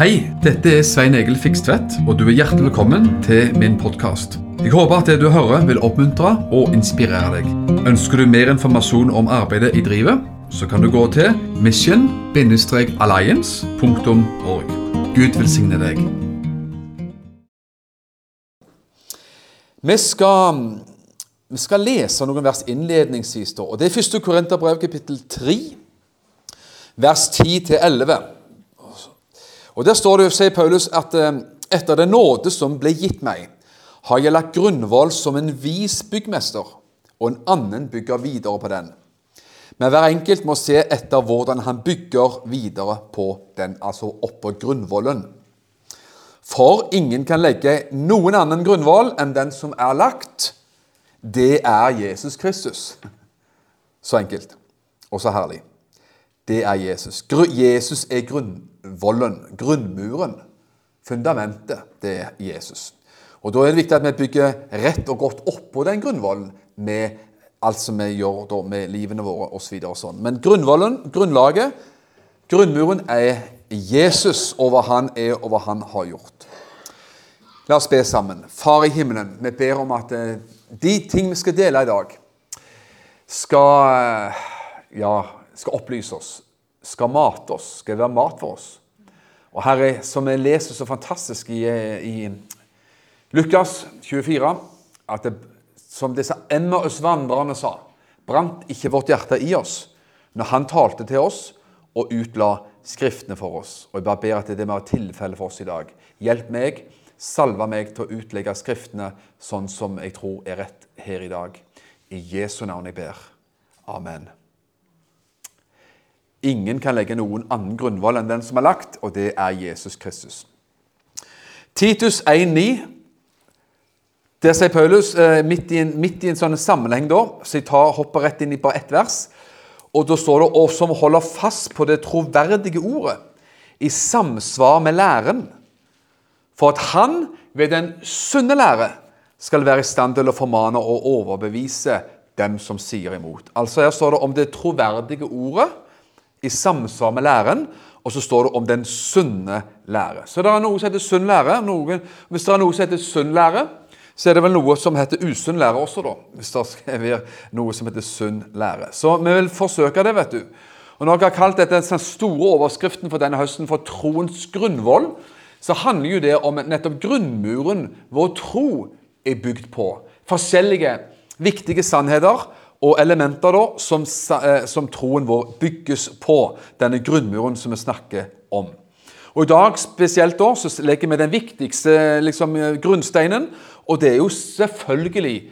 Hei, dette er Svein Egil Fikstvedt, og du er hjertelig velkommen til min podkast. Jeg håper at det du hører vil oppmuntre og inspirere deg. Ønsker du mer informasjon om arbeidet i drivet, så kan du gå til mission-alliance.org. Gud velsigne deg. Vi skal, vi skal lese noen vers innledningsvis, og det er 1. Korinterbrev kapittel 3, vers 10-11. Og Der står det, sier Paulus, at eh, etter den nåde som ble gitt meg, har jeg lagt grunnvoll som en vis byggmester, og en annen bygger videre på den. Men hver enkelt må se etter hvordan han bygger videre på den, altså oppå grunnvollen. For ingen kan legge noen annen grunnvoll enn den som er lagt. Det er Jesus Kristus. Så enkelt og så herlig. Det er Jesus. Jesus er grunnvollen grunnmuren, fundamentet, det er Jesus. Og Da er det viktig at vi bygger rett og godt oppå den grunnvollen med alt som vi gjør da, med livene våre osv. Så sånn. Men grunnvollen, grunnlaget, grunnmuren er Jesus og hva han er og hva han har gjort. La oss be sammen. Far i himmelen, vi ber om at eh, de ting vi skal dele i dag, skal, ja, skal opplyse oss skal mate oss, skal være mat for oss. Og Herre, som vi leser så fantastisk i, i Lukas 24, at det, som disse Emmaus-vandrerne sa, brant ikke vårt hjerte i oss når han talte til oss og utla Skriftene for oss. Og Jeg bare ber at det må være tilfellet for oss i dag. Hjelp meg, salve meg til å utlegge Skriftene sånn som jeg tror er rett her i dag. I Jesu navn jeg ber. Amen. Ingen kan legge noen annen grunnvoll enn den som er lagt, og det er Jesus Kristus. Titus 1,9. Der sier Paulus, eh, midt i en, midt i en sånn sammenheng, da, så jeg tar, hopper rett inn i bare ett vers, og da står det 'og som holder fast på det troverdige ordet', i samsvar med læren, for at han ved den sunne lære skal være i stand til å formane og overbevise dem som sier imot. Altså Her står det om det troverdige ordet i samsvar med læren, og så står det om den sunne lære. Så det er noe som heter sunn lære. Noen, hvis det er noe som heter sunn lære, så er det vel noe som heter usunn lære også, da. Hvis det er noe som heter sunn lære. Så vi vil forsøke det, vet du. Og Når jeg har kalt dette den store overskriften for denne høsten for troens grunnvoll, så handler jo det om nettopp grunnmuren vår tro er bygd på. Forskjellige viktige sannheter og elementer da, som, eh, som, troen vår bygges på, denne grunnmuren som vi snakker om. Og I dag spesielt da, så legger vi den viktigste liksom, grunnsteinen, og det er jo selvfølgelig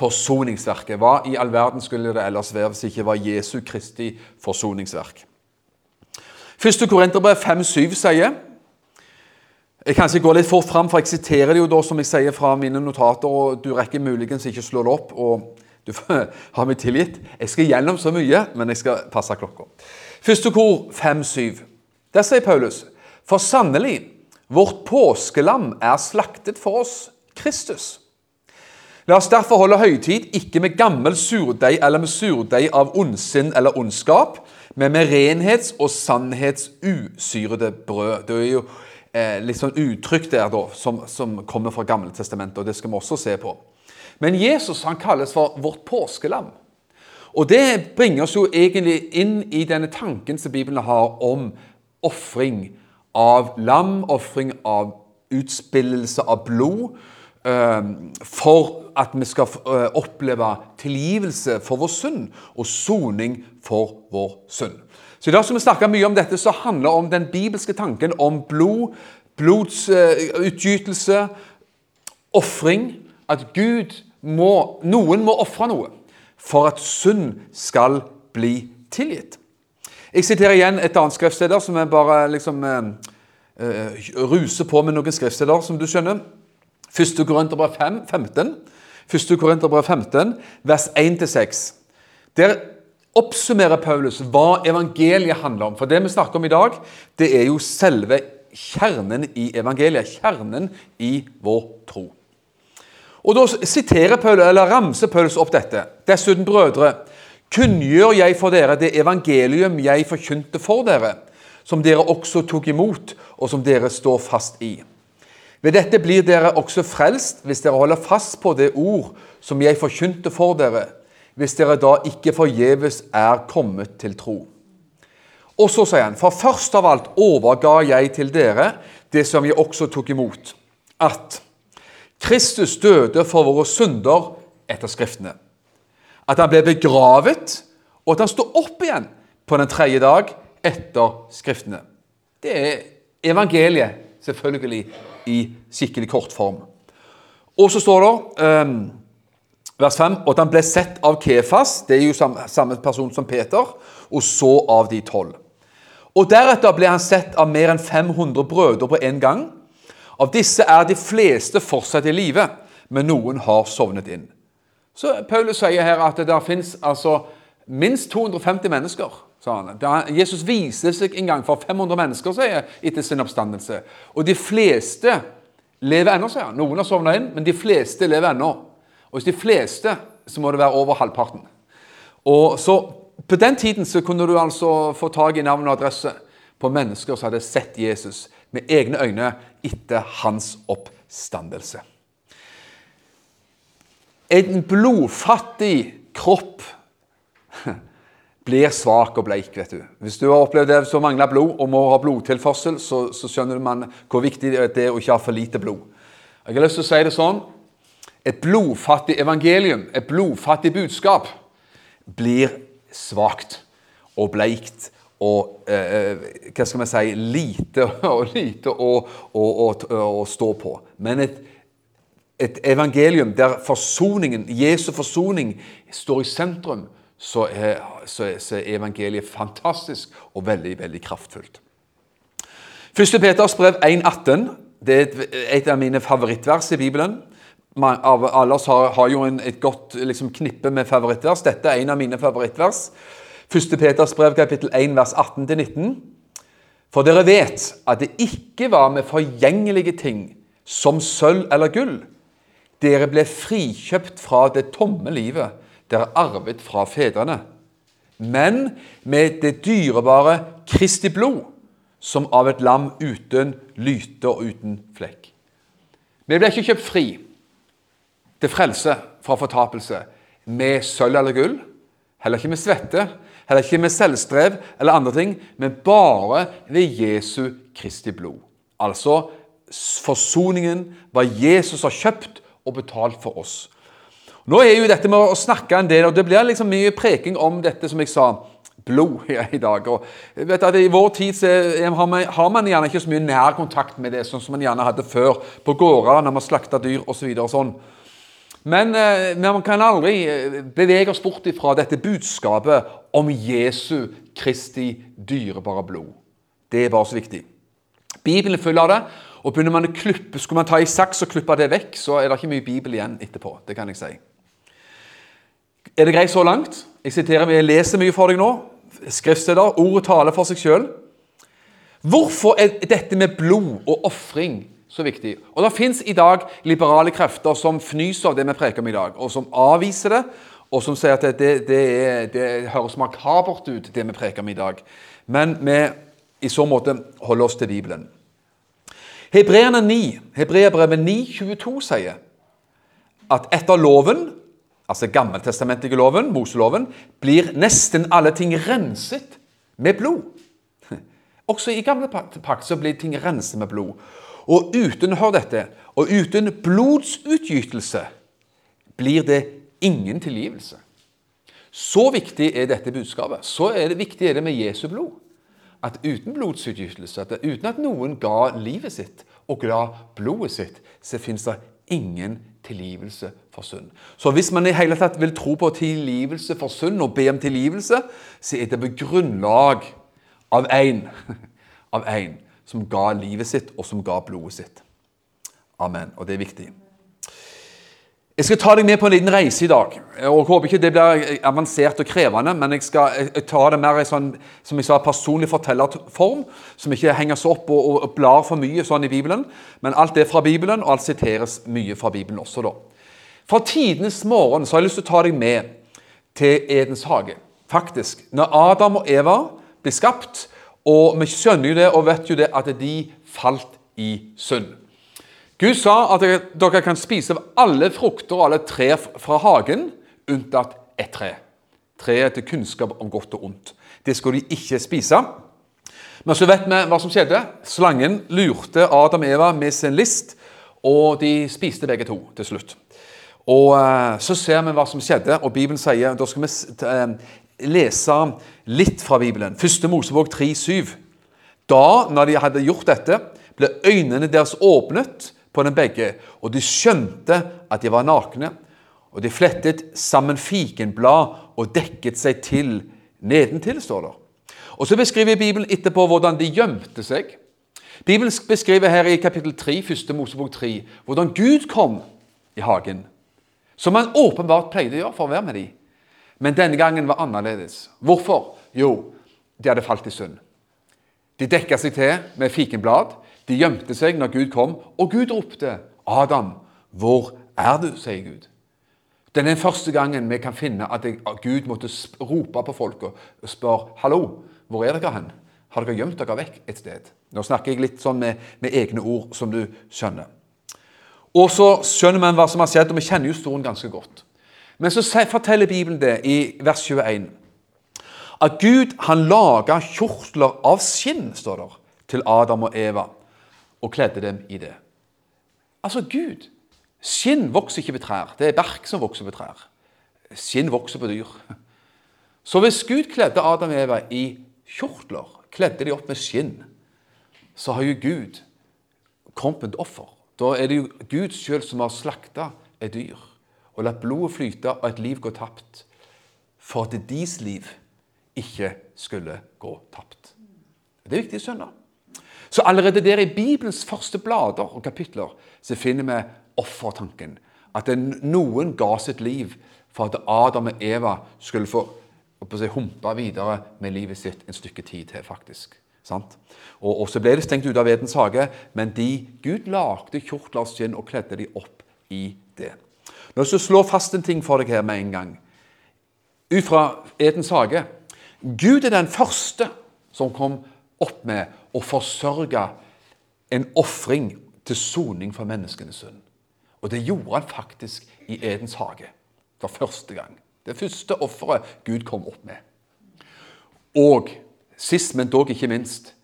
forsoningsverket. Hva i all verden skulle det ellers være hvis det ikke var Jesu Kristi forsoningsverk? 1. Korinterbrev 5,7 sier Jeg kan ikke gå litt fort fram, for jeg siterer det jo da som jeg sier fra mine notater, og du rekker muligens ikke slå det opp. og du har meg tilgitt. Jeg skal gjennom så mye, men jeg skal passe klokka. Første kor 5-7. Der sier Paulus.: For sannelig, vårt påskelam er slaktet for oss, Kristus. La oss derfor holde høytid, ikke med gammel surdeig eller med surdeig av ondsinn eller ondskap, men med renhets- og sannhetsusyrede brød. Det er jo eh, litt sånn uttrykk der da, som, som kommer fra Gamle testamentet, og det skal vi også se på. Men Jesus han kalles for vårt påskelam. Og Det bringer oss jo egentlig inn i denne tanken som Bibelen har om ofring av lam, ofring av utspillelse av blod, ehm, for at vi skal eh, oppleve tilgivelse for vår synd og soning for vår synd. Så I dag skal vi snakke mye om dette som handler om den bibelske tanken om blod, blodsutgytelse, uh, ofring. At Gud må, noen må ofre noe for at synd skal bli tilgitt. Jeg siterer igjen et annet skriftsteder som jeg bare liksom uh, ruser på med noen skriftsteder, som du skjønner. 1. Korinterbrev 5, 15. 1. Korinterbrev 15, vers 1-6. Der oppsummerer Paulus hva evangeliet handler om. For det vi snakker om i dag, det er jo selve kjernen i evangeliet. Kjernen i vår tro. Og Da siterer Paul, eller ramser Paulus opp dette. Dessuten, brødre, kunngjør jeg for dere det evangelium jeg forkynte for dere, som dere også tok imot, og som dere står fast i. Ved dette blir dere også frelst hvis dere holder fast på det ord som jeg forkynte for dere, hvis dere da ikke forgjeves er kommet til tro. Og så sier han, for først av alt overga jeg til dere det som jeg også tok imot, at Kristus døde for våre synder etter Skriftene. At han ble begravet, og at han sto opp igjen på den tredje dag etter Skriftene. Det er evangeliet, selvfølgelig, i skikkelig kort form. Og så står det um, vers 5 at han ble sett av Kefas, det er jo samme person som Peter, og så av de tolv. Og Deretter ble han sett av mer enn 500 brødre på en gang. Av disse er de fleste fortsatt i live, men noen har sovnet inn. Så Paulus sier her at det der fins altså minst 250 mennesker. sa han. Jesus viste seg en gang for 500 mennesker sier etter sin oppstandelse. Og de fleste lever ennå, sier han. Noen har sovna inn, men de fleste lever ennå. Og hvis de fleste, så må det være over halvparten. Og så På den tiden så kunne du altså få tak i navn og adresse på mennesker som hadde sett Jesus med egne øyne etter hans oppstandelse. En blodfattig kropp blir svak og bleik. vet du. Hvis du har opplevd det som mangler blod og må ha blodtilførsel, så, så skjønner man hvor viktig det er å ikke ha for lite blod. Jeg har lyst til å si det sånn Et blodfattig evangelium, et blodfattig budskap, blir svakt og bleikt og eh, hva skal vi si lite og lite å, å, å, å stå på. Men et et evangelium der forsoningen, Jesu forsoning står i sentrum, så er, så så er evangeliet fantastisk og veldig, veldig kraftfullt. 1. Peters brev 1,18 det er et, et, av mine favorittvers i Bibelen. Alle oss har, har jo en, et godt liksom, knippe med favorittvers. Dette er en av mine favorittvers. 1. Peters brev kapittel 1 vers 18-19. For dere vet at det ikke var med forgjengelige ting som sølv eller gull, dere ble frikjøpt fra det tomme livet dere arvet fra fedrene, men med det dyrebare Kristi blod, som av et lam uten lyte og uten flekk. Vi ble ikke kjøpt fri til frelse fra fortapelse med sølv eller gull, heller ikke med svette, heller ikke med selvstrev eller andre ting, men bare ved Jesu Kristi blod. Altså forsoningen, hva Jesus har kjøpt og betalt for oss. Nå er jo dette med å snakke en del, og det blir liksom mye preking om dette som jeg sa, blod i dag. Og vet at I vår tid har man, har man gjerne ikke så mye nær kontakt med det, sånn som man gjerne hadde før på gårder når man slakta dyr osv. Så sånn. Men, eh, men man kan aldri eh, bevege oss bort ifra dette budskapet om Jesu Kristi dyrebare blod. Det er bare så viktig. Bibelen er full av det. Og begynner man å klippe, Skulle man ta i saks og klippe det vekk, så er det ikke mye Bibel igjen etterpå. Det kan jeg si. Er det greit så langt? Jeg siterer, jeg leser mye for deg nå. Skriftsteder. Ordet taler for seg sjøl. Hvorfor er dette med blod og ofring så viktig? Og Det fins i dag liberale krefter som fnyser av det vi preker om i dag, og som avviser det, og som sier at det, det, det, er, det høres makabert ut, det vi preker om i dag. Men vi i så måte holder oss til Bibelen. Hebreerne 9, Hebreerbrevet 9,22 sier at etter loven, altså gammeltestamentlige loven, Moseloven, blir nesten alle ting renset med blod. Også i gamle pakt så blir ting renset med blod. Og uten hør dette, og uten blodsutgytelse blir det ingen tilgivelse. Så viktig er dette budskapet. Så er det viktig er det med Jesu blod at uten blodsutgytelse, at uten at noen ga livet sitt og ga blodet sitt, så fins det ingen tilgivelse for synd. Så hvis man i hele tatt vil tro på tilgivelse for synd og be om tilgivelse, så er det på grunnlag av én av som ga livet sitt, og som ga blodet sitt. Amen. Og det er viktig. Jeg skal ta deg med på en liten reise i dag. og håper ikke det blir avansert og krevende, men jeg skal ta det mer i sånn, som jeg sa, personlig fortellerform, som ikke henger seg opp og, og, blar for mye sånn i Bibelen. Men alt er fra Bibelen, og alt siteres mye fra Bibelen også. da. Fra tidenes morgen så har jeg lyst til å ta deg med til Edens hage. Faktisk, Når Adam og Eva ble skapt, Og vi skjønner jo det og vet jo det at de falt i synd. Gud sa at dere kan spise av alle frukter og alle trær fra hagen, unntatt ett tre. Treet til kunnskap om godt og ondt. Det skulle de ikke spise. Men så vet vi hva som skjedde. Slangen lurte Adam og Eva med sin list, og de spiste begge to til slutt. Og eh, Så ser vi hva som skjedde, og Bibelen sier Da skal vi eh, lese litt fra Bibelen. Første Mosebok 3,7. Da, når de hadde gjort dette, ble øynene deres åpnet på dem begge, og de skjønte at de var nakne. Og de flettet sammen fikenblad og dekket seg til nedentil, står det. Og Så beskriver Bibelen etterpå hvordan de gjemte seg. Bibelen beskriver her i kapittel 3, første Mosebok 3, hvordan Gud kom i hagen. Som han åpenbart pleide å gjøre for å være med dem. Men denne gangen var annerledes. Hvorfor? Jo, de hadde falt i synd. De dekka seg til med fikenblad. De gjemte seg når Gud kom, og Gud ropte, 'Adam, hvor er du?' sier Gud. Det er den første gangen vi kan finne at Gud måtte rope på folk og spørre, 'Hallo, hvor er dere hen? Har dere gjemt dere vekk et sted?' Nå snakker jeg litt sånn med, med egne ord, som du skjønner. Og så skjønner man hva som har skjedd, og vi kjenner jo historien ganske godt. Men så forteller Bibelen det i vers 21. At Gud han laga kjortler av skinn, står der, til Adam og Eva, og kledde dem i det. Altså Gud. Skinn vokser ikke på trær. Det er berk som vokser på trær. Skinn vokser på dyr. Så hvis Gud kledde Adam og Eva i kjortler, kledde de opp med skinn, så har jo Gud kommet med et offer. Da er det jo Gud sjøl som har slakta et dyr og latt blodet flyte og et liv gå tapt, for at deres liv ikke skulle gå tapt. Det er viktig å skjønne. Så allerede der i Bibelens første blader og kapitler så finner vi offertanken. At noen ga sitt liv for at Adam og Eva skulle få si, humpe videre med livet sitt en stykke tid til, faktisk. Sant? Og, Så ble det stengt ute av Edens hage, men de, Gud lagde kjortler av skinn og kledde de opp i det. Nå skal jeg slå fast en ting for deg her med en gang. Ut fra Edens hage. Gud er den første som kom opp med å forsørge en ofring til soning for menneskenes synd. Og det gjorde han faktisk i Edens hage for første gang. Det første offeret Gud kom opp med. Og sist, men dog ikke minst,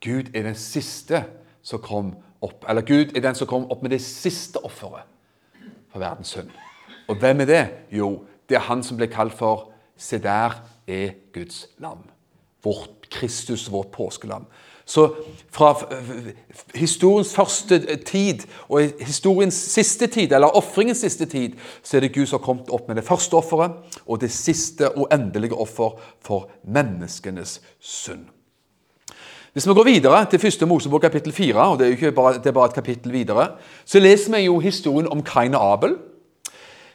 Gud er den siste som kom opp, eller Gud er den som kom opp med det siste offeret for verdens synd. Og hvem er det? Jo, det er han som ble kalt for Se der er Guds lam. Vårt Kristus, vårt påskelam. Så fra historiens første tid og historiens siste tid, eller ofringens siste tid, så er det Gud som har kommet opp med det første offeret og det siste og endelige offer for menneskenes synd. Hvis vi går videre til første Mosebok kapittel 4, og det er, ikke bare, det er bare et kapittel videre, så leser vi jo historien om Kain og Abel.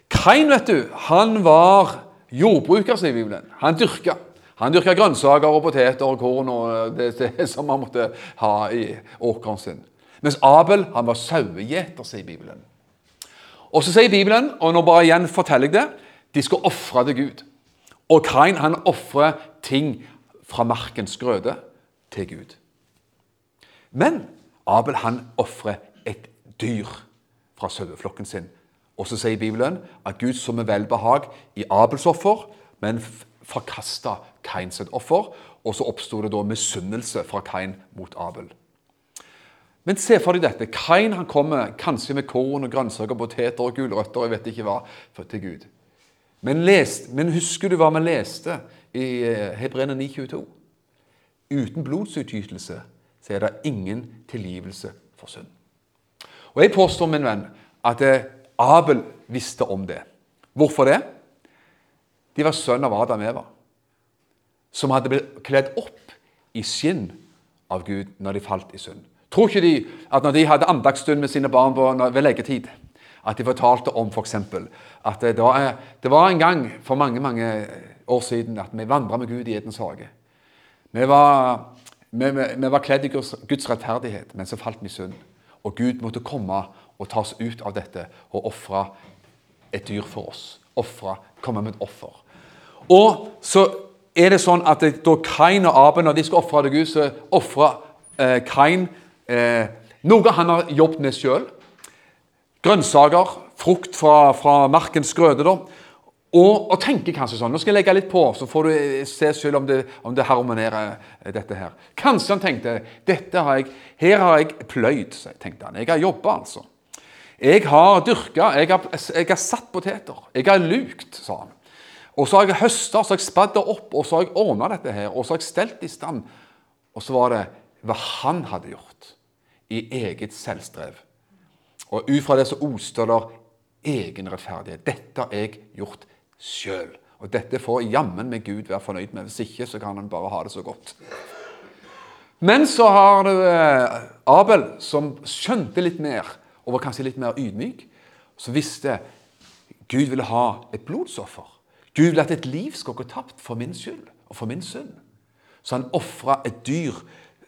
Kain vet du, han var jordbruker, sier Bibelen. Han dyrka. Han dyrka grønnsaker og poteter og korn og det, det som han måtte ha i åkeren sin. Mens Abel han var sauegjeter, sier Bibelen. Og så sier Bibelen, og nå bare igjen forteller jeg det, de skal ofre til Gud. Og Kain han ofrer ting fra markens grøde til Gud. Men Abel han ofrer et dyr fra saueflokken sin. Og så sier Bibelen at Gud så med velbehag i Abels offer, men forkasta Kains offer. Og så oppsto det da misunnelse fra Kain mot Abel. Men se for deg dette. Kain han kommer kanskje med korn og grønnsaker, poteter og gulrøtter og jeg vet ikke hva, til Gud. Men, lest, men husker du hva vi leste i Hebrene 9,22? Uten blodsutgytelse så er det ingen tilgivelse for synd. Og Jeg påstår, min venn, at eh, Abel visste om det. Hvorfor det? De var sønn av Adam Eva, som hadde blitt kledd opp i skinn av Gud når de falt i synd. Tror ikke de at når de hadde andagsstund med sine barn ved leggetid, at de fortalte om f.eks. at det var, det var en gang for mange mange år siden at vi vandra med Gud i Edens hage. Vi var, vi, vi var kledd i Guds rettferdighet, men så falt vi i synd. Og Gud måtte komme og ta oss ut av dette og ofre et dyr for oss. Offre, komme med et offer. Og så er det sånn at da Kain og Abel, når de skal ofre til Gud, så ofrer eh, Kain eh, noe han har jobbet med sjøl. Grønnsaker, frukt fra, fra markens grøde. da. Og, og tenker kanskje sånn Nå skal jeg legge litt på, så får du eh, se selv om det, om det harmonerer. eh, dette her. Kanskje han tenkte dette har jeg, her har jeg pløyd. tenkte han. Jeg har jobba, altså. Jeg har dyrka, jeg har, jeg har satt poteter. Jeg har lukt, sa han. Og så har jeg høsta, så har jeg spadd det opp, og så har jeg ordna dette her, og så har jeg stelt i stand. Og så var det hva han hadde gjort i eget selvstrev. Og ut fra det så oste det egen rettferdighet. Dette har jeg gjort sjøl. Og dette får jammen med Gud være fornøyd med. Hvis ikke så kan han bare ha det så godt. Men så har du eh, Abel, som skjønte litt mer, og var kanskje litt mer ydmyk. Som visste Gud ville ha et blodsoffer. Gud ville at et liv skal gå tapt for min skyld og for min synd. Så han ofra et dyr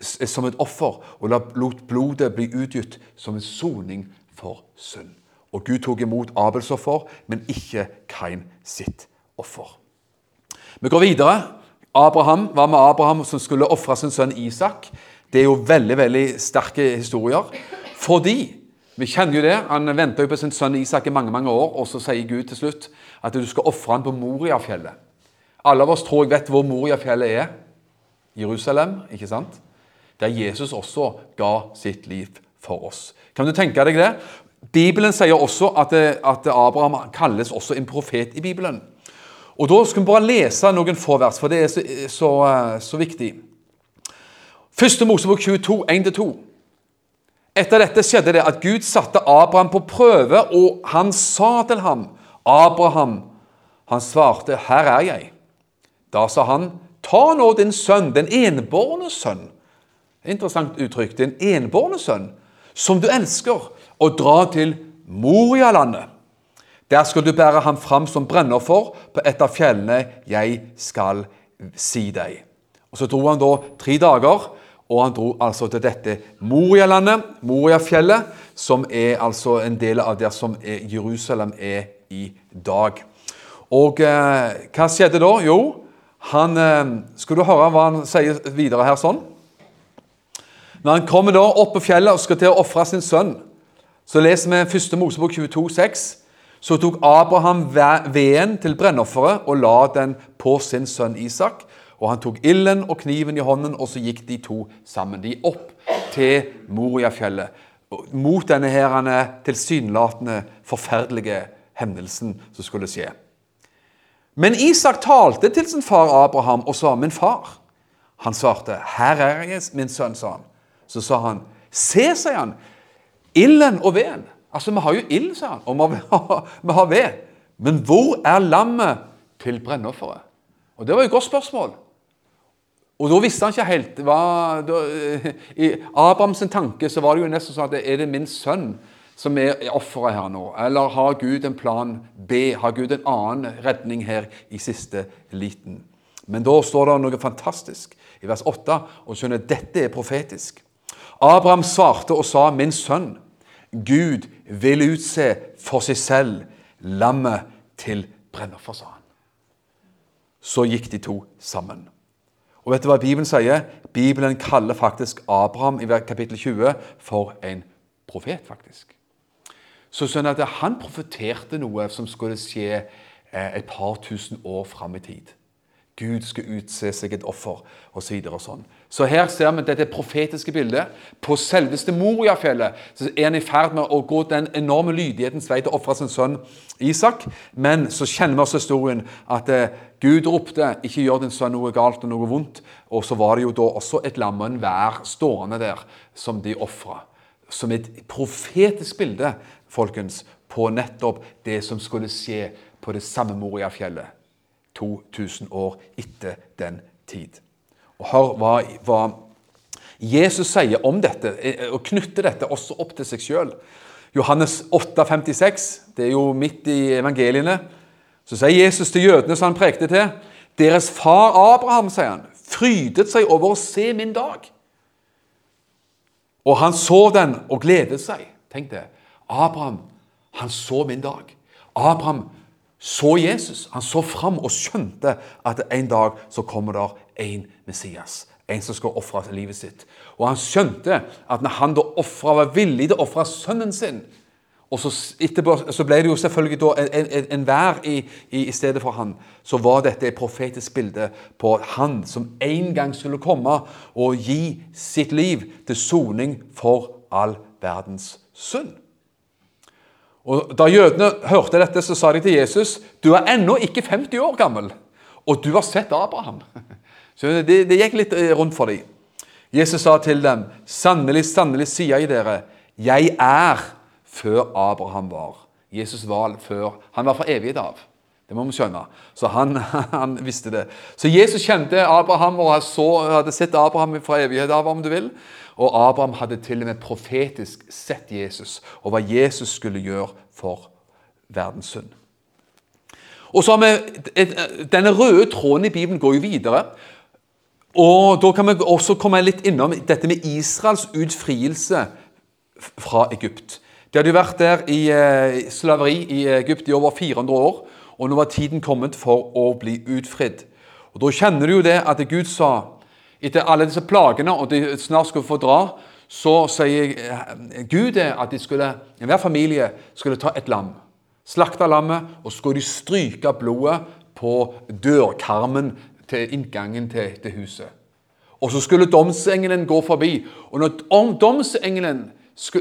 som et offer og lot blodet bli utgitt som en soning for synd. Og Gud tok imot Abels offer, men ikke Kain sitt offer. Vi går videre. Abraham var med Abraham som skulle ofre sin sønn Isak. Det er jo veldig veldig sterke historier. Fordi vi kjenner jo det, Han venta på sin sønn Isak i mange mange år, og så sier Gud til slutt at du skal ofre han på Moriafjellet. Alle av oss tror jeg vet hvor Moriafjellet er. Jerusalem, ikke sant? Der Jesus også ga sitt liv for oss. Kan du tenke deg det? Bibelen sier også at, at Abraham kalles også en profet i Bibelen. Og Da skal vi bare lese noen få vers, for det er så, så, så viktig. Første Mosebok 22, 1-2. Etter dette skjedde det at Gud satte Abraham på prøve, og han sa til ham, 'Abraham.' Han svarte, 'Her er jeg.' Da sa han, 'Ta nå din sønn, den enbårne sønn.' Interessant uttrykk. Den enbårne sønn, som du elsker, og dra til Morialandet. Der skal du bære ham fram som brenner for på et av fjellene jeg skal si deg. Og Så dro han da tre dager, og han dro altså til dette Morialandet, Moriafjellet, som er altså en del av der som er Jerusalem er i dag. Og eh, hva skjedde da? Jo, han eh, Skal du høre hva han sier videre her sånn? Når han kommer da opp på fjellet og skal til å ofre sin sønn, så leser vi 1. Mosebok 22, 6. Så tok Abraham veden til brennofferet og la den på sin sønn Isak. Og han tok ilden og kniven i hånden, og så gikk de to sammen. De opp til Moriafjellet. Mot denne her tilsynelatende forferdelige hendelsen som skulle skje. Men Isak talte til sin far Abraham og sa, 'Min far.' Han svarte, 'Her er jeg, min sønn', sa han. Så sa han, 'Se', sier han, 'ilden og veden'. Altså, vi har jo ild, sa han, og vi har ved. Men hvor er lammet til brennofferet? Og Det var jo et godt spørsmål. Og da visste han ikke helt. Hva, da, I Abrahams tanke så var det jo nesten sånn at er det min sønn som er offeret her nå? Eller har Gud en plan B? Har Gud en annen redning her i siste liten? Men da står det noe fantastisk i vers 8, og skjønner dette er profetisk. Abraham svarte og sa, 'Min sønn, Gud vil utse for seg selv lammet til brennoffer', sa han. Så gikk de to sammen. Og vet du hva Bibelen sier? Bibelen kaller faktisk Abraham i kapittel 20 for en profet, faktisk. Så sånn at han profeterte noe som skulle skje eh, et par tusen år fram i tid. Gud skal utse seg et offer, osv. Så, og sånn. så her ser vi dette profetiske bildet. På selveste Moriafjellet så er han i ferd med å gå den enorme lydighetens vei til å ofre sin sønn Isak. Men så kjenner vi oss historien at eh, Gud ropte 'ikke gjør din sønn noe galt og noe vondt'. Og så var det jo da også et lam og en vær stående der som de ofra. Som et profetisk bilde folkens, på nettopp det som skulle skje på det samme Moriafjellet. 2000 år etter den tid. Og Hør hva, hva Jesus sier om dette, eh, og knytter dette også opp til seg sjøl. Johannes 8, 56, det er jo midt i evangeliene. Så sier Jesus til jødene som han prekte til, deres far Abraham, sier han, frydet seg over å se min dag. Og han så den og gledet seg. Tenk det. Abraham, han så min dag. Abraham så Jesus. Han så fram og skjønte at en dag så kommer der en Messias. En som skal ofre livet sitt. Og han skjønte at når han da offret, var villig til å ofre sønnen sin og så, etterpå, så ble det jo selvfølgelig da en, en, en vær i, i, i, stedet for han. Så var dette et profetisk bilde på han som en gang skulle komme og gi sitt liv til soning for all verdens synd. Og Da jødene hørte dette, så sa de til Jesus du er ennå ikke 50 år gammel, og du har sett Abraham. Så Det, det gikk litt eh, rundt for dem. Jesus sa til dem, sannelig, sannelig sier jeg dere, jeg er før Abraham var. Jesus var før. Han var fra evighet av. Det må vi skjønne. Så han, han, visste det. Så Jesus kjente Abraham og så, hadde sett Abraham fra evighet av, om du vil. Og Abraham hadde til og med profetisk sett Jesus og hva Jesus skulle gjøre for verdens synd. Og så har vi, Denne røde tråden i Bibelen går jo videre. Og Da kan vi også komme litt innom dette med Israels utfrielse fra Egypt. De hadde jo vært der i eh, slaveri i Egypt i over 400 år, og nå var tiden kommet for å bli utfridd. Og Da kjenner du jo det at Gud sa, etter alle disse plagene, og de snart skulle få dra, så sier eh, Gud at de skulle, hver familie skulle ta et lam. Slakte lammet, og skulle de stryke blodet på dørkarmen til inngangen til, til huset. Og så skulle domsengelen gå forbi. Og når domsengelen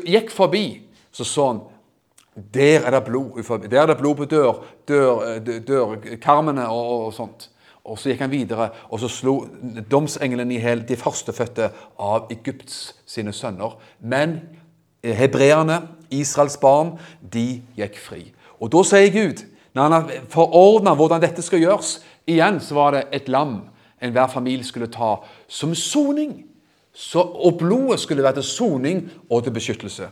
gikk forbi, så så han der er det blod der er det blod på dør, dør, dørkarmene dør, og, og, sånt. Og Så gikk han videre, og så slo domsengelen i hjel de førstefødte av Egypts sine sønner. Men hebreerne, Israels barn, de gikk fri. Og Da sier Gud, når han har forordna hvordan dette skal gjøres Igjen så var det et lam enhver familie skulle ta som soning. Så, og blodet skulle være til soning og til beskyttelse.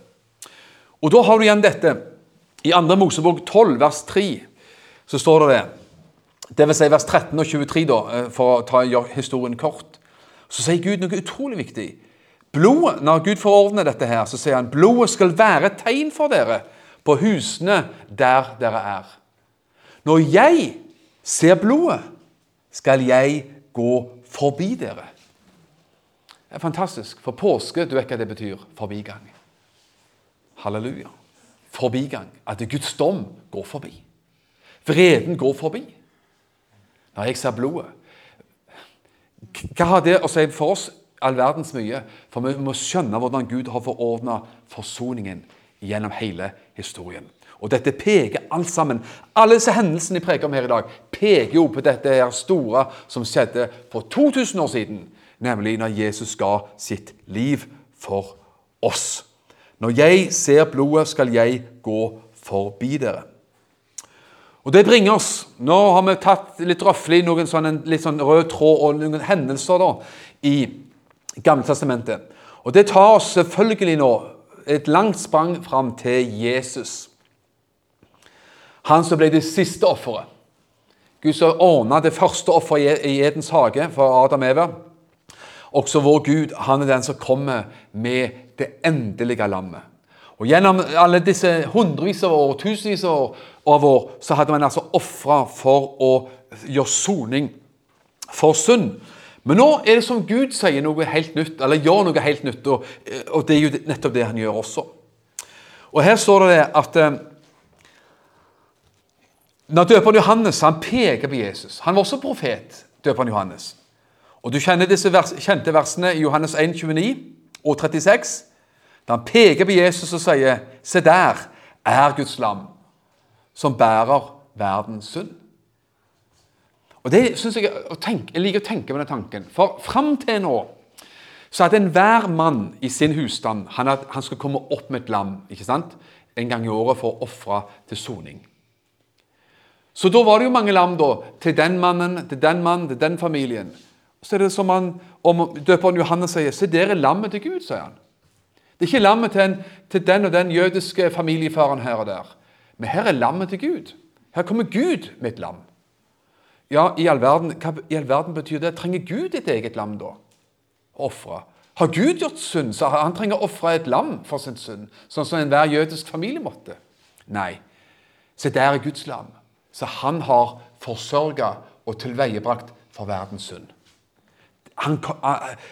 Og Da har du igjen dette. I 2. Mosebok 12, vers 3, så står det det. Vil si vers 13 og 23, da, eh, for å ta historien kort. Så sier Gud noe utrolig viktig. Blodet, Når Gud forordner dette, her, så sier han blodet skal være et tegn for dere på husene der dere er. Når jeg ser blodet, skal jeg gå forbi dere. Det er fantastisk, for påske du vet hva det betyr forbigang. Halleluja. Forbigang. At Guds dom går forbi. Vreden går forbi. Når jeg ser blodet Hva har det å si for oss? All verdens mye. For vi må skjønne hvordan Gud har forordna forsoningen gjennom hele historien. Og dette peker alt sammen. Alle disse hendelsene jeg preker om her i dag, peker jo på dette her store som skjedde for 2000 år siden. Nemlig når Jesus ga sitt liv for oss. Når jeg ser blodet, skal jeg gå forbi dere. Og Det bringer oss Nå har vi tatt litt røffelig noen sånne, litt sånn rød tråd og noen hendelser da, i Gamletestamentet. Og Det tar oss selvfølgelig nå et langt sprang fram til Jesus. Han som ble det siste offeret. Gud som ordna det første offeret i Edens hage for Adam og Eva. Også vår Gud, han er den som kommer med det endelige lammet. Og Gjennom alle disse hundrevis av år, tusenvis av år, så hadde man altså ofra for å gjøre soning for synd. Men nå er det som Gud sier noe helt nytt, eller gjør noe helt nytt. Og, og det er jo nettopp det han gjør også. Og Her står det at eh, når døperen Johannes han peker på Jesus Han var også profet, døperen Johannes. Og Du kjenner disse vers, kjente versene i Johannes 1, 29 og 36. Da han peker på Jesus og sier, 'Se der er Guds lam, som bærer verdens synd'. Og det synes Jeg tenke, jeg liker å tenke på den tanken. For fram til nå så hadde enhver mann i sin husstand han, had, han skulle komme opp med et lam ikke sant? en gang i året for å ofre til soning. Så da var det jo mange lam da, til den mannen, til den mannen, til den familien. Så er det som han, om døperen Johannes sier, se der er lammet til Gud, sier han. Det er ikke lammet til, til den og den jødiske familiefaren her og der. Men her er lammet til Gud. Her kommer Gud med et lam. Ja, i all verden, Hva i all verden betyr det? Trenger Gud et eget lam da? Ofre? Har Gud gjort synd, så han trenger å ofre et lam for sin synd, sånn som enhver jødisk familie måtte? Nei. Se, der er Guds lam, Så han har forsørga og tilveiebrakt for verdens synd. Han,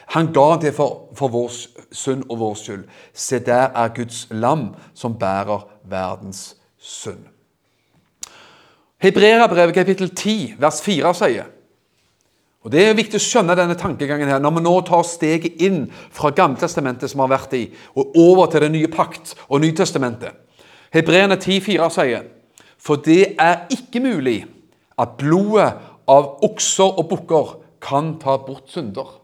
han, ga det for, for vår synd og vår skyld. Se, der er Guds lam som bærer verdens synd. Hebreerbrevet kapittel 10, vers 4 sier og Det er viktig å skjønne denne tankegangen her, når vi nå tar steget inn fra Gamletestamentet som har vært i, og over til det nye pakt og Nytestamentet. Hebreerne 10,4 sier For det er ikke mulig at blodet av okser og bukker kan ta bort synder.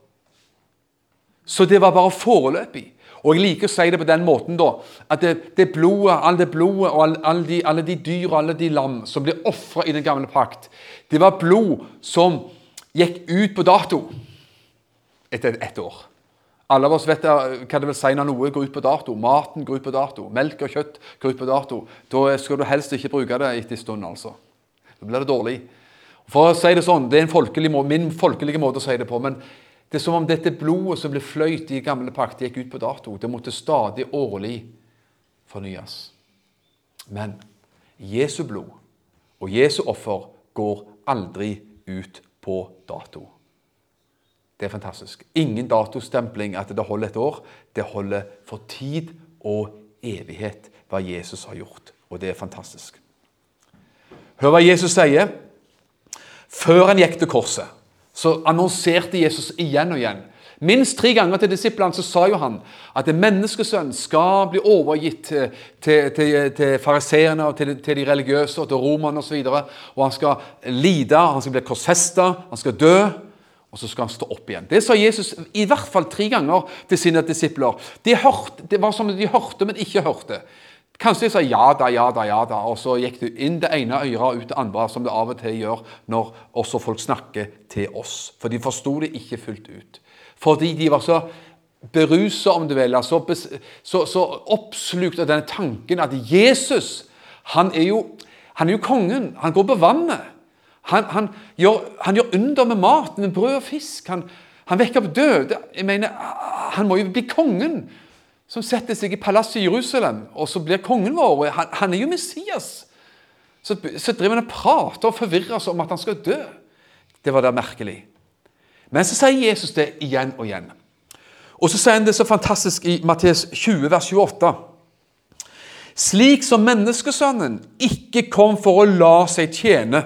Så det var bare foreløpig. Og Jeg liker å si det på den måten da, at det, det blodet, all det blodet og alle, all de, alle de dyr og alle de lam som ble ofra i den gamle pakt, det var blod som gikk ut på dato etter ett år. Alle av oss vet hva det vil si når noe går ut på dato. Maten går ut på dato. Melk og kjøtt går ut på dato. Da skal du helst ikke bruke det etter en stund. altså. Da blir det dårlig. For å si det sånn, Det er folkelig, måte, min folkelige måte å si det på. men det er som om dette blodet som ble fløyt i gamle pakt, gikk ut på dato. Det måtte stadig årlig fornyes. Men Jesu blod og Jesu offer går aldri ut på dato. Det er fantastisk. Ingen datostempling at det holder et år. Det holder for tid og evighet hva Jesus har gjort. Og det er fantastisk. Hør hva Jesus sier. Før han gikk til korset, så annonserte Jesus igjen og igjen. Minst tre ganger til disiplene så sa jo han at menneskesønnen skal bli overgitt til, til, til fariseerne og til, til, de religiøse og til romerne osv. Og, så og han skal lide, han skal bli korsfesta, han skal dø. Og så skal han stå opp igjen. Det sa Jesus i hvert fall tre ganger til sine disipler. De hørte, det var som de hørte, men ikke hørte. Kanskje de sa ja da, ja da, ja da, og så gikk det inn det ene øret og ut det andre, som det av og til gjør når også folk snakker til oss. For de forsto det ikke fullt ut. Fordi de var så berusa, om du vil, så, så, så oppslukt av denne tanken at Jesus han er, jo, han er jo kongen. Han går på vannet. Han, han, gjør, han gjør, under med mat, med brød og fisk. Han, han vekker opp døde. Jeg mener, Han må jo bli kongen som setter seg i palasset i Jerusalem, og så blir kongen vår. Han, han er jo Messias. Så, så driver han og prater og forvirrer seg om at han skal dø. Det var da merkelig. Men så sier Jesus det igjen og igjen. Og så sier han det så fantastisk i Matteus 20, vers 28. Slik som menneskesønnen ikke kom for å la seg tjene,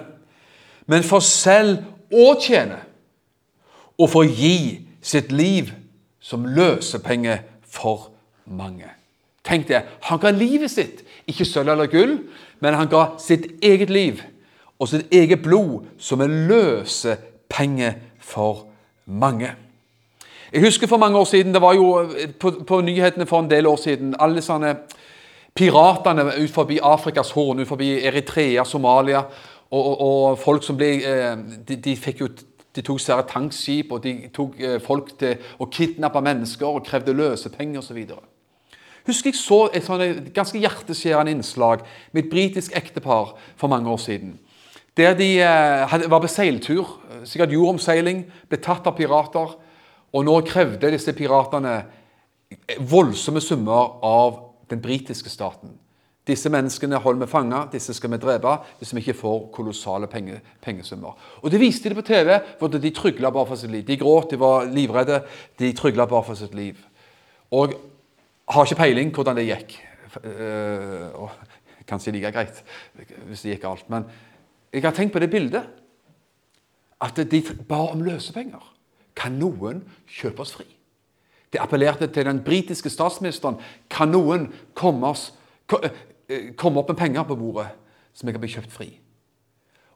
men for selv å tjene, og for å gi sitt liv som løsepenge for mange. Tenk det. Han ga livet sitt, ikke sølv eller gull, men han ga sitt eget liv og sitt eget blod som en løsepenge for mange. Jeg husker for mange år siden, det var jo på, på nyhetene for en del år siden alle sånne piratene ut forbi Afrikas Horn, ut forbi Eritrea, Somalia, og, og, og folk som ble eh, de, de fikk jo de tok svære tankskip og de tok eh, folk til å kidnappe mennesker og krevde løsepenger osv. Husker jeg så et sånn ganske hjerteskjærende innslag med et britisk ektepar for mange år siden. Der de eh, var på seiltur, sikkert jordomseiling, ble tatt av pirater. Og nå krevde disse piratene voldsomme summer av den britiske staten. Disse menneskene holder vi fanga, disse skal vi drepe hvis vi ikke får kolossale penge, pengesummer. Og Det viste de på TV, for de trygla bare for sitt liv. De gråt, de var livredde, de trygla bare for sitt liv. Og har ikke peiling hvordan det gikk. Uh, kanskje like greit hvis det gikk galt. Men jeg har tenkt på det bildet. At de ba om løsepenger. Kan noen kjøpe oss fri? De appellerte til den britiske statsministeren. Kan noen komme, oss, eh, komme opp med penger på bordet, så vi kan bli kjøpt fri?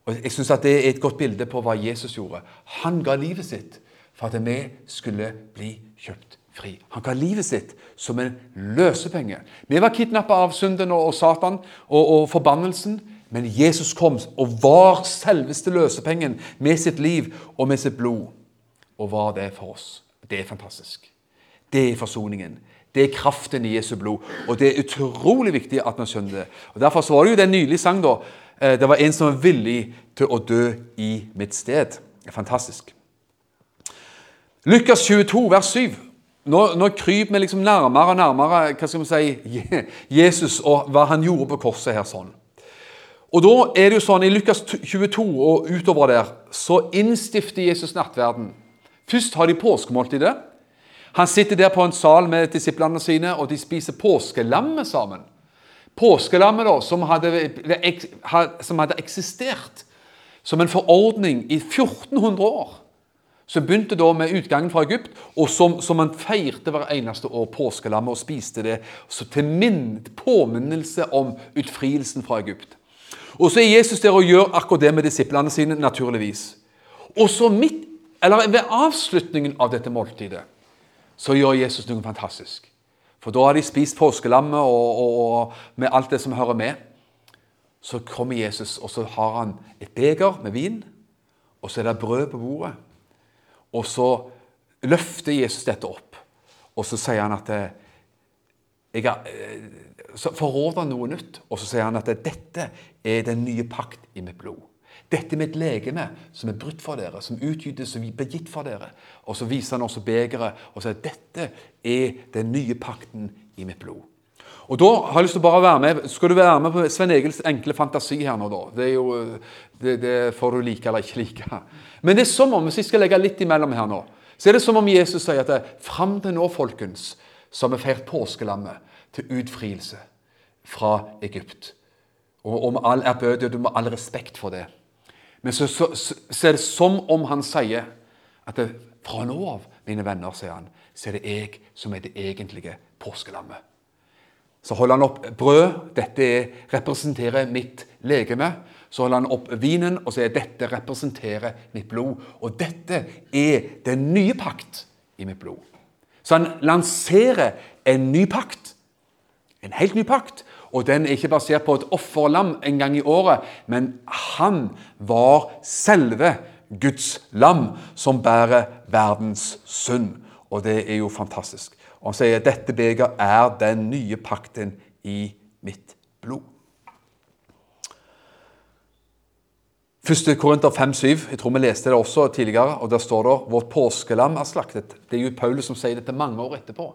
Og jeg synes at Det er et godt bilde på hva Jesus gjorde. Han ga livet sitt for at vi skulle bli kjøpt fri. Han ga livet sitt som en løsepenge. Vi var kidnappa av synden og Satan og, og forbannelsen. Men Jesus kom og var selveste løsepengen med sitt liv og med sitt blod. Og var det for oss. Det er fantastisk. Det er forsoningen. Det er kraften i Jesu blod. Og det er utrolig viktig at man skjønner det. Og Derfor så var det jo den nylige sang da. Eh, det var en som var villig til å dø i mitt sted. Det er fantastisk. Lukas 22, vers 7. Nå, nå kryper vi liksom nærmere og nærmere hva skal vi si, Jesus og hva han gjorde på korset her. sånn. Og da er det jo sånn, I Lukas 22 og utover der så innstifter Jesus nattverden. Først har de påskemåltidet. Han sitter der på en sal med disiplene sine, og de spiser påskelammet sammen. Påskelammet da, som hadde, som hadde eksistert som en forordning i 1400 år. Som begynte da med utgangen fra Egypt, og som, som man feirte hver eneste år påskelammet og spiste det til min, påminnelse om utfrielsen fra Egypt. Og så er Jesus der og gjør akkurat det med disiplene sine, naturligvis. Og så midt, eller ved avslutningen av dette måltidet så gjør Jesus noe fantastisk. For da har de spist påskelammet og, og, og med alt det som hører med. Så kommer Jesus, og så har han et beger med vin, og så er det brød på bordet. Og så løfter Jesus dette opp, og så sier han at eh, eh, så forråder han noe nytt, og så sier han at dette er den nye pakt i mitt blod. Dette er mitt legeme som er brutt for dere, som utgytes og blir gitt for dere. Og så viser han også begeret og sier dette er den nye pakten i mitt blod. Og da har jeg lyst til å bare være med, Skal du være med på Sven Egils enkle fantasi her nå, da? Det, er jo, det, det får du like eller ikke like. Men det er som om, hvis jeg skal legge litt imellom her nå, så er det som om Jesus sier at fram til nå, folkens, så har vi feiret påskelammet til utfrielse fra Egypt. Og, med all ærbødighet og med all respekt for det. Men så, så, så, er det som om han sier at det, fra nå av, mine venner, sier han, så er det jeg som er det egentlige påskelammet. Så holder han opp brød. Dette representerer mitt legeme. Så holder han opp vinen og sier dette representerer mitt blod. Og dette er den nye pakt i mitt blod. Så han lanserer en ny pakt. En helt ny pakt. Og den er ikke basert på et offerlam en gang i året, men han var selve Guds lam som bærer verdens synd. Og det er jo fantastisk. Og han sier dette beger er den nye pakten i mitt blod. 1. Korinther 5,7. Jeg tror vi leste det også tidligere. og Der står det vårt påskelam er slaktet. Det er jo Paulus som sier dette mange år etterpå.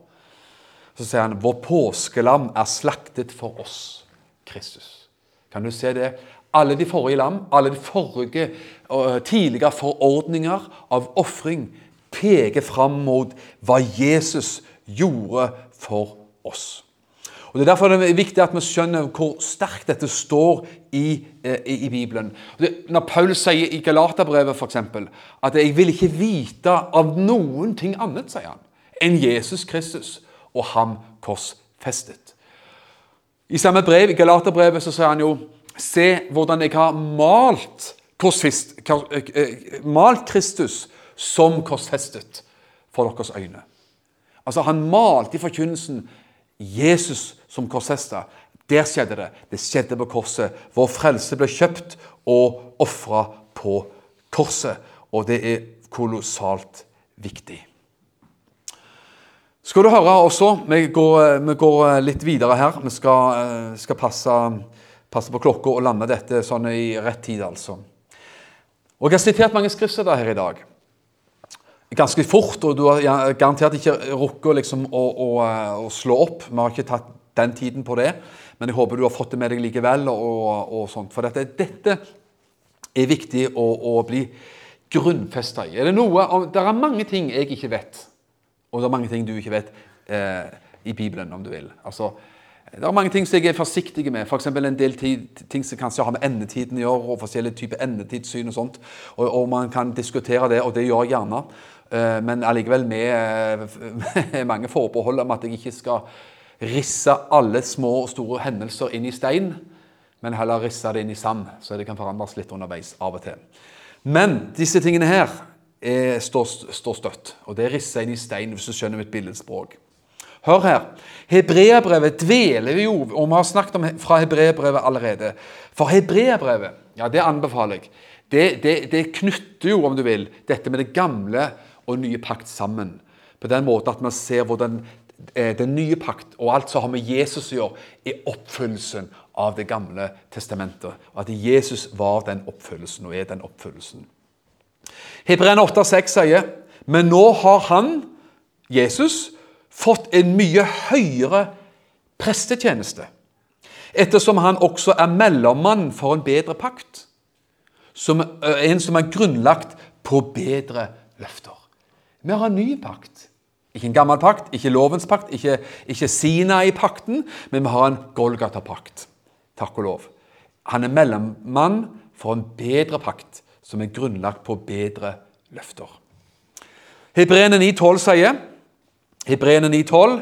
Så sier han vårt påskelam er slaktet for oss, Kristus. Kan du se det? Alle de forrige lam, alle de forrige uh, tidligere forordninger av ofring peker fram mot hva Jesus gjorde for oss. Og Det er derfor det er viktig at vi skjønner hvor sterkt dette står i, eh, i, i Bibelen. Når Paul sier i Galaterbrevet f.eks. at 'jeg vil ikke vite av noen ting annet', sier han, enn Jesus Kristus og ham korsfestet. I samme brev, i Galaterbrevet, så sier han jo Se hvordan jeg har malt, korsfest, eh, eh, malt Kristus som korsfestet for deres øyne. Altså, Han malte i forkynnelsen Jesus som korsester. Der skjedde det. Det skjedde på korset. Vår frelse ble kjøpt og ofra på korset. Og det er kolossalt viktig. Skal du høre også, vi går, vi går litt videre her. Vi skal, eh, skal passe, passe, på klokka og lande dette sånn i rett tid, altså. Og Jeg har sitert mange skriftsteder her i dag. Ganske fort, og du har garantert ikke rukket liksom å, å, å, slå opp. Vi har ikke tatt den tiden på det, men jeg håper du har fått det med deg likevel. og, og sånt. For dette, dette, er viktig å, å bli grunnfesta i. Er det, noe, det er mange ting jeg ikke vet og det er mange ting du ikke vet eh, i Bibelen, om du vil. Altså, det er mange ting som jeg er forsiktig med. F.eks. en del ting som kanskje har med endetiden å gjøre, og forskjellige typer endetidssyn og sånt. Og, og, man kan diskutere det, og det gjør jeg gjerne. Eh, men allikevel med, med mange forbehold om at jeg ikke skal risse alle små og store hendelser inn i stein, men heller risse det inn i sand, så det kan forandres litt underveis av og til. Men disse tingene her er, står, står, støtt. Og det er rissa inn i stein, hvis du skjønner mitt billedspråk. Hør her. Hebreabrevet dveler vi jo, og vi har snakket om fra hebreabrevet allerede. For hebreabrevet, ja, det anbefaler jeg. Det, det, det, knytter jo, om du vil, dette med det gamle og nye pakt sammen. På den måten at man ser hvordan eh, den nye pakt og alt som har med Jesus å gjøre, er oppfyllelsen av Det gamle testamentet. Og at Jesus var den oppfyllelsen og er den oppfyllelsen. Hebreerne 8,6 sier men nå har han, Jesus, fått en mye høyere prestetjeneste. ettersom han også er mellommann for en bedre pakt. Som, en som er grunnlagt på bedre løfter. Vi har en ny pakt. Ikke en gammel pakt, ikke lovens pakt, ikke, ikke Sinai-pakten, men vi har en Golgata-pakt. Takk og lov. Han er mellommann for en bedre pakt, som er grunnlagt på bedre løfter. Hebreerne 9,12 sier Hebreerne 9,12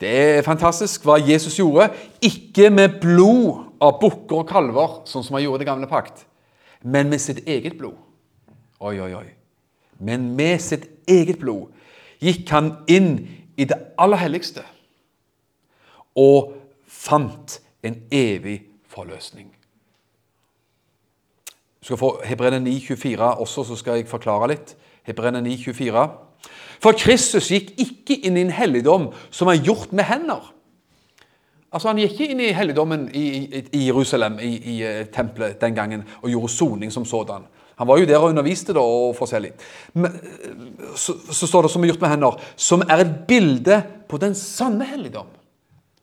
Det er fantastisk hva Jesus gjorde. Ikke med blod av bukker og kalver, sånn som han gjorde i det gamle pakt, men med sitt eget blod. Oi, oi, oi. Men med sitt eget blod gikk han inn i det aller helligste og fant en evig forløsning. Du skal få Hebreerne 9,24 også, så skal jeg forklare litt. Hebreerne 9,24. For Kristus gikk ikke inn i en helligdom som er gjort med hender. Altså Han gikk ikke inn i helligdommen i, i, i Jerusalem, i, i, eh, tempelet den gangen, og gjorde soning som sådan. Han var jo der og underviste da, og forskjellig. Men, så, så, står det som er gjort med hender, som er et bilde på den sanne helligdom.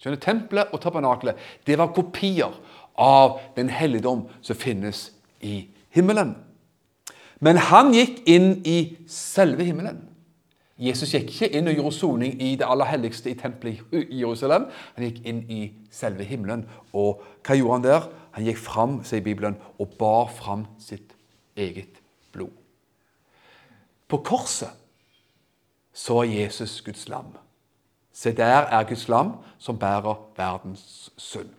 Skjønner, Tempelet og tabernakelet det var kopier av den helligdom som finnes i himmelen. Men han gikk inn i selve himmelen. Jesus gikk ikke inn og gjorde soning i det aller helligste i tempelet i Jerusalem. Han gikk inn i selve himmelen. Og hva gjorde han der? Han gikk fram, sier Bibelen, og bar fram sitt eget blod. På korset så er Jesus Guds lam. Se, der er Guds lam som bærer verdens synd.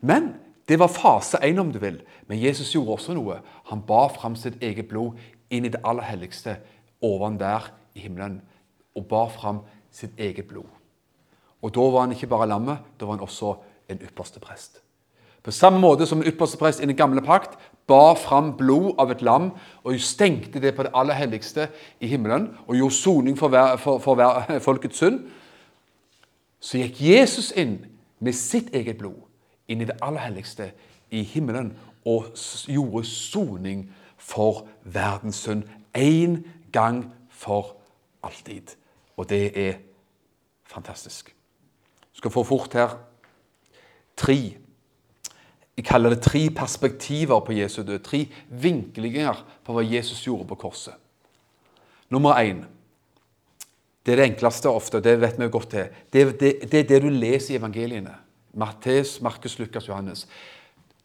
Men det var fase én, om du vil. Men Jesus gjorde også noe. Han bar fram sitt eget blod inn i det aller helligste oven der i himmelen. Og bar fram sitt eget blod. Og da var han ikke bare lammet, da var han også en ypperste prest. På samme måte som en ypperste prest i den gamle pakt bar fram blod av et lam og stengte det på det aller helligste i himmelen og gjorde soning for, hver, for, for hver, folkets synd, så gikk Jesus inn med sitt eget blod inn i det aller helligste i himmelen og gjorde soning for verdens synd én gang for alltid. Og det er fantastisk. Du skal få fort her tre jeg kaller det tre perspektiver på Jesu død. Tre vinklinger på hva Jesus gjorde på korset. Nummer én Det er det enkleste ofte, det vet vi godt til. Det, det, det er det du leser i evangeliene. Mattes, Markus, Lukas, Johannes.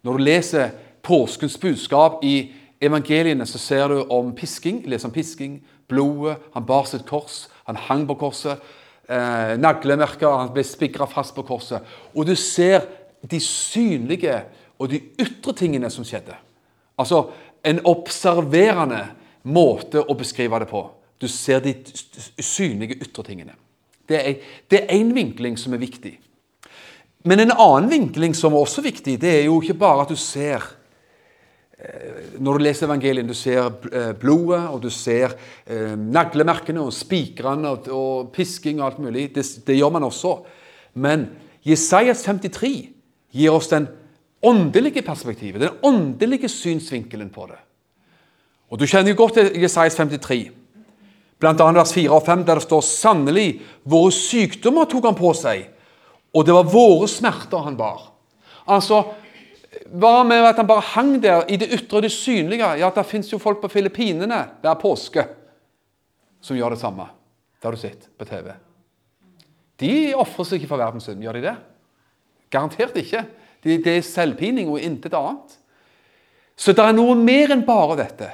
Når du leser påskens budskap i evangeliene, så ser du om pisking. leser om pisking, blodet, han bar sitt kors, han hang på korset. Eh, naglemerker, han ble spigra fast på korset. Og du ser de synlige og de ytre tingene som skjedde. Altså en observerende måte å beskrive det på. Du ser de synlige ytre tingene. Det er én vinkling som er viktig. Men en annen vinkling som er også viktig, det er jo ikke bare at du ser eh, Når du leser evangelien, du ser eh, blodet, og du ser eh, naglemerkene og spikrene og, pisking og alt mulig. Det, det gjør man også. Men Jesajas 53 gir oss den åndelige perspektivet, den åndelige synsvinkelen på det. Og Du kjenner jo godt til Jesajas 53, bl.a. vers 4 og 5, der det står sannelig våre sykdommer tok han på seg, og det var våre smerter han bar. Altså, Hva med at han bare hang der i det ytre og det synlige? Ja, Det fins jo folk på Filippinene hver påske som gjør det samme. Det har du sett på TV. De ofrer seg ikke for verdens synd, gjør de det? Garantert ikke. Det, det er selvpining og intet annet. Så det er noe mer enn bare dette,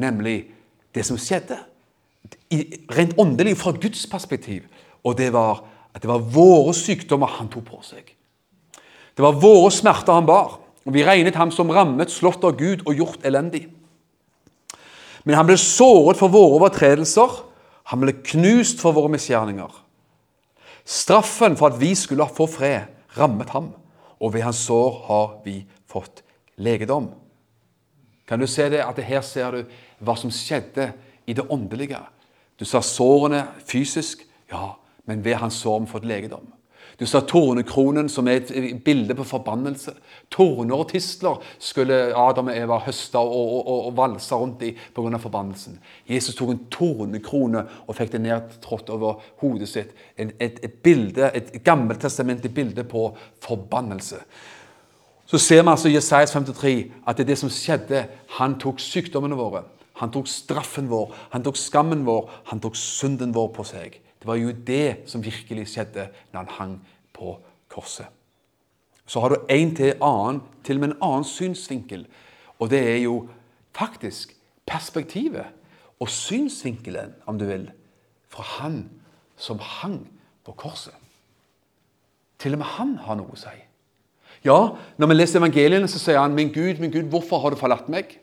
nemlig det som skjedde. Rent åndelig, fra Guds perspektiv. Og det var at det var våre sykdommer han tok på seg. Det var våre smerter han bar. Og Vi regnet ham som rammet, slått av Gud og gjort elendig. Men han ble såret for våre overtredelser. Han ble knust for våre misgjerninger. Straffen for at vi skulle få fred, rammet ham og ved hans sår har vi fått legedom. Kan du se det, at her ser du hva som skjedde i det åndelige? Du sa sårene fysisk, ja, men ved hans sår har vi fått legedom. Du sa tornekronen, som er et bilde på forbannelse. Torner og tistler skulle Adam og Eva høste og, og, og, og valse rundt i pga. forbannelsen. Jesus tok en tornekrone og fikk det nedtrådt over hodet sitt. Et, et, et bilde, et gammeltestamentlig bilde på forbannelse. Så ser vi altså i Jesajas 53 at det er det som skjedde. Han tok sykdommene våre. Han tok straffen vår, han tok skammen vår, han tok synden vår på seg. Det var jo det som virkelig skjedde når han hang på korset. Så har du en til annen, til og med en annen synsvinkel, og det er jo faktisk perspektivet og synsvinkelen, om du vil, fra han som hang på korset. Til og med han har noe å si. Ja, når vi leser evangeliene, så sier han 'Min Gud, min Gud, hvorfor har du forlatt meg?'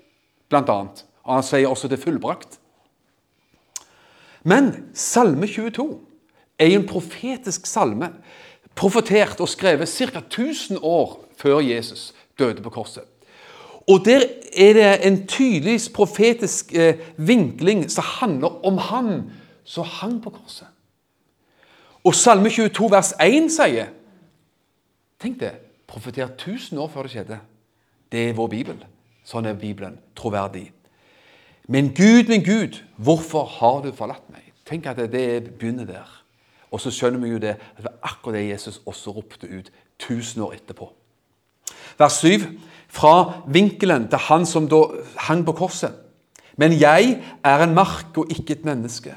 Blant annet. Og han sier også 'det er fullbrakt'. Men Salme 22 er en profetisk salme, profetert og skrevet ca. 1000 år før Jesus døde på korset. Og Der er det en tydelig profetisk eh, vinkling som handler om han som hang på korset. Og Salme 22 vers 1 sier Tenk det, profetert 1000 år før det skjedde. Det er vår bibel. Sånn er Bibelen troverdig. Men Gud, min Gud, hvorfor har du forlatt meg? Tenk at det begynner der. Og så skjønner vi jo det at det var akkurat det Jesus også ropte ut tusen år etterpå. Vers 7. Fra vinkelen til han som da hang på korset. Men jeg er en mark og ikke et menneske.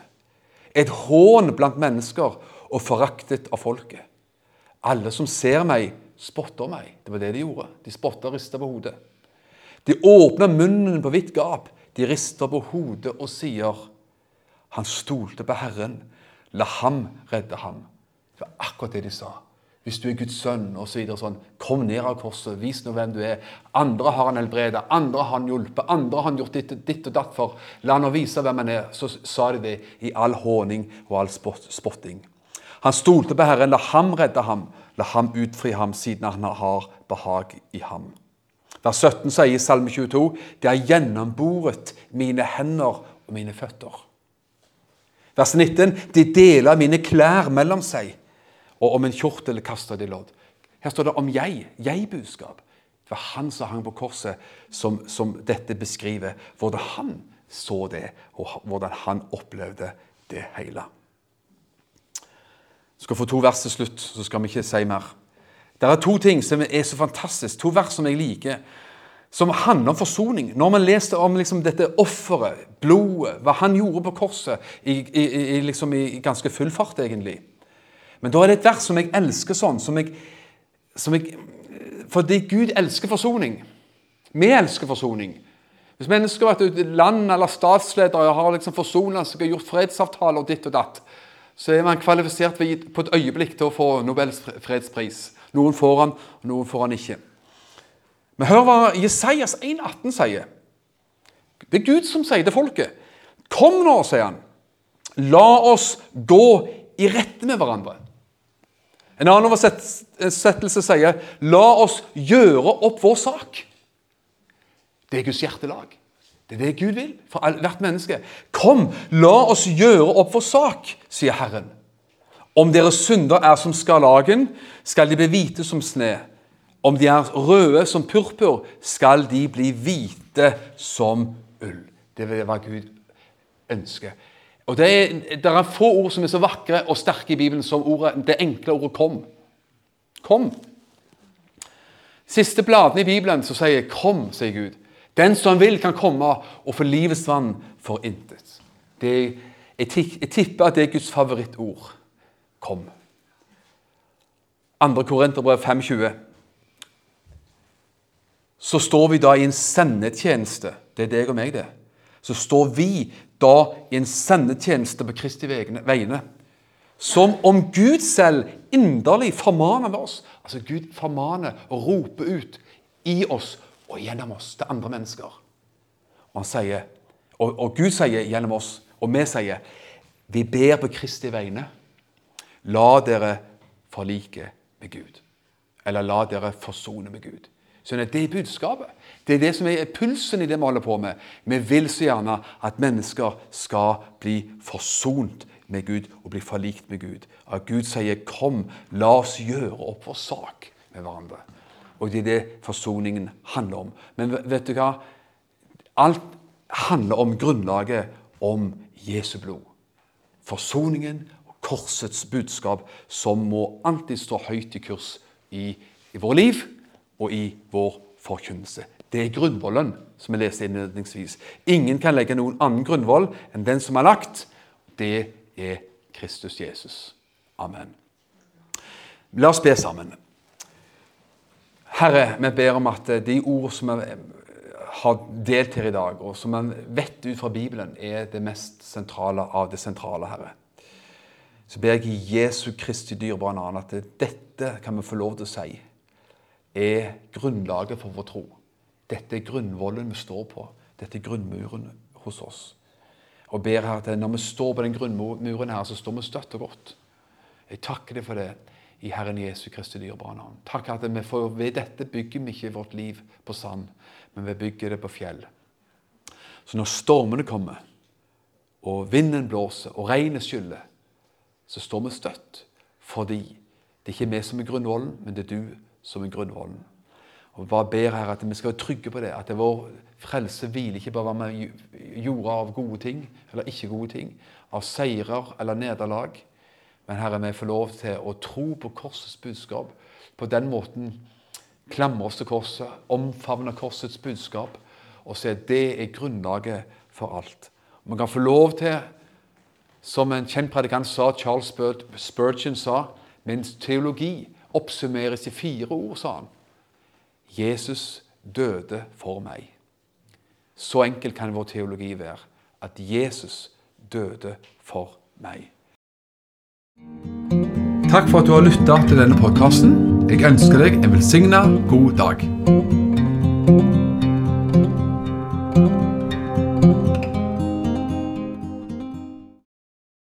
Et hån blant mennesker og foraktet av folket. Alle som ser meg, spotter meg. Det var det de gjorde. De spotta og rista på hodet. De åpna munnen på vidt gap. De rister på hodet og sier han stolte på Herren. La ham redde ham. Det var akkurat det de sa. Hvis du er Guds sønn, osv. så sånn, kom ned av korset, vis nå hvem du er. Andre har han helbredet, andre har han hjulpet, andre har han gjort ditt, ditt og datt for. La han vise hvem han er. Så sa de det i all håning og all spotting. Han stolte på Herren, la ham redde ham, la ham utfri ham, siden han har behag i ham. Vers 17 sier i Salme 22.: Det er gjennomboret mine hender og mine føtter. Vers 19.: De deler mine klær mellom seg, og om en kjortel kaster de lodd. Her står det om jeg, jeg-budskap. Det var han som hang på korset, som, som dette beskriver. Hvordan han så det, og hvordan han opplevde det hele. Jeg skal få to vers til slutt, så skal vi ikke si mer. Det er to ting som er så fantastisk, to vers som jeg liker som handler om forsoning. Når man leser om liksom dette offeret, blodet, hva han gjorde på korset, i, i, i, liksom i, ganske full fart, egentlig. Men da er det et vers som jeg elsker sånn, som jeg, som jeg Fordi Gud elsker forsoning. Vi elsker forsoning. Hvis mennesker vet du, land eller statsledere har liksom forsona seg og gjort fredsavtaler ditt og datt, så er man kvalifisert på et øyeblikk til å få Nobels fredspris. Noen får han, og noen får han ikke. Men hør hva Jesajas 1,18 sier. Det er Gud som sier til folket. Kom nå, sier han. La oss gå i rette med hverandre. En annen oversettelse sier la oss gjøre opp vår sak. Det er Guds hjertelag. Det er det Gud vil for hvert menneske. Kom, la oss gjøre opp vår sak, sier Herren. Om deres synder er som skarlagen, skal de bli hvite som sne. Om de er røde som purpur, skal de bli hvite som ull. Det vil være Gud ønsker. Og det er, det er, få ord som er så vakre og sterke i Bibelen som ordet, det enkle ordet 'kom'. Kom. Siste bladene i Bibelen så sier 'kom', sier Gud. Den som vil, kan komme og få livets vann for intet. Det, jeg, tipper at det er Guds favorittord. Kom. 2. Korinterbrev 5,20 så står vi da i en sendetjeneste. Det er deg og meg, det. Så står vi da i en sendetjeneste på Kristi vegne. Som om Gud selv inderlig formaner oss. Altså Gud formaner og roper ut i oss og gjennom oss til andre mennesker. Og, han sier, og, og Gud sier gjennom oss, og vi sier, vi ber på Kristi vegne. La dere forlike med Gud. Eller la dere forsone med Gud. Sånn at Det er budskapet. Det er det som er pulsen i det vi holder på med. Vi vil så gjerne at mennesker skal bli forsont med Gud og bli forlikt med Gud. At Gud sier 'Kom, la oss gjøre opp vår sak med hverandre'. Og det er det forsoningen handler om. Men vet du hva? Alt handler om grunnlaget om Jesu blod. Forsoningen korsets budskap som må alltid stå høyt i kurs i, i vår liv og i vår forkynnelse. Det er grunnvollen som vi leste innledningsvis. Ingen kan legge noen annen grunnvoll enn den som er lagt. Det er Kristus Jesus. Amen. La oss be sammen. Herre, vi ber om at de ord som vi har delt her i dag, og som vi vet ut fra Bibelen, er det mest sentrale av det sentrale, Herre. Så ber jeg i Jesu Kristi dyrebare navn at dette kan vi få lov til å si er grunnlaget for vår tro. Dette er grunnvollen vi står på. Dette er grunnmuren hos oss. Og ber her at når vi står på den grunnmuren her, så står vi støtt og godt. Jeg takker deg for det i Herren Jesu Kristi dyrebare navn. Takk at vi får, Ved dette bygger vi ikke vårt liv på sand, men vi bygger det på fjell. Så når stormene kommer, og vinden blåser, og regnet skyller, så står vi støtt fordi det er ikke vi som er grunnvollen, men det er du som er grunnvollen. Og bare ber her at vi skal være trygge på det, at det vår frelse hviler ikke bare hva vi gjorde av gode ting eller ikke gode ting, av seirer eller nederlag. Men Herre, vi får lov til å tro på korsets budskap. På den måten klamre oss til korset, omfavne korsets budskap og se at det er grunnlaget for alt. Man kan få lov til, som en kjent predikant sa, Charles Spurgeon sa, mens teologi oppsummeres i fire ord, sa han. Jesus døde for meg. Så enkel kan vår teologi være. At Jesus døde for meg. Takk for at du har lytta til denne podkasten. Jeg ønsker deg en velsigna god dag.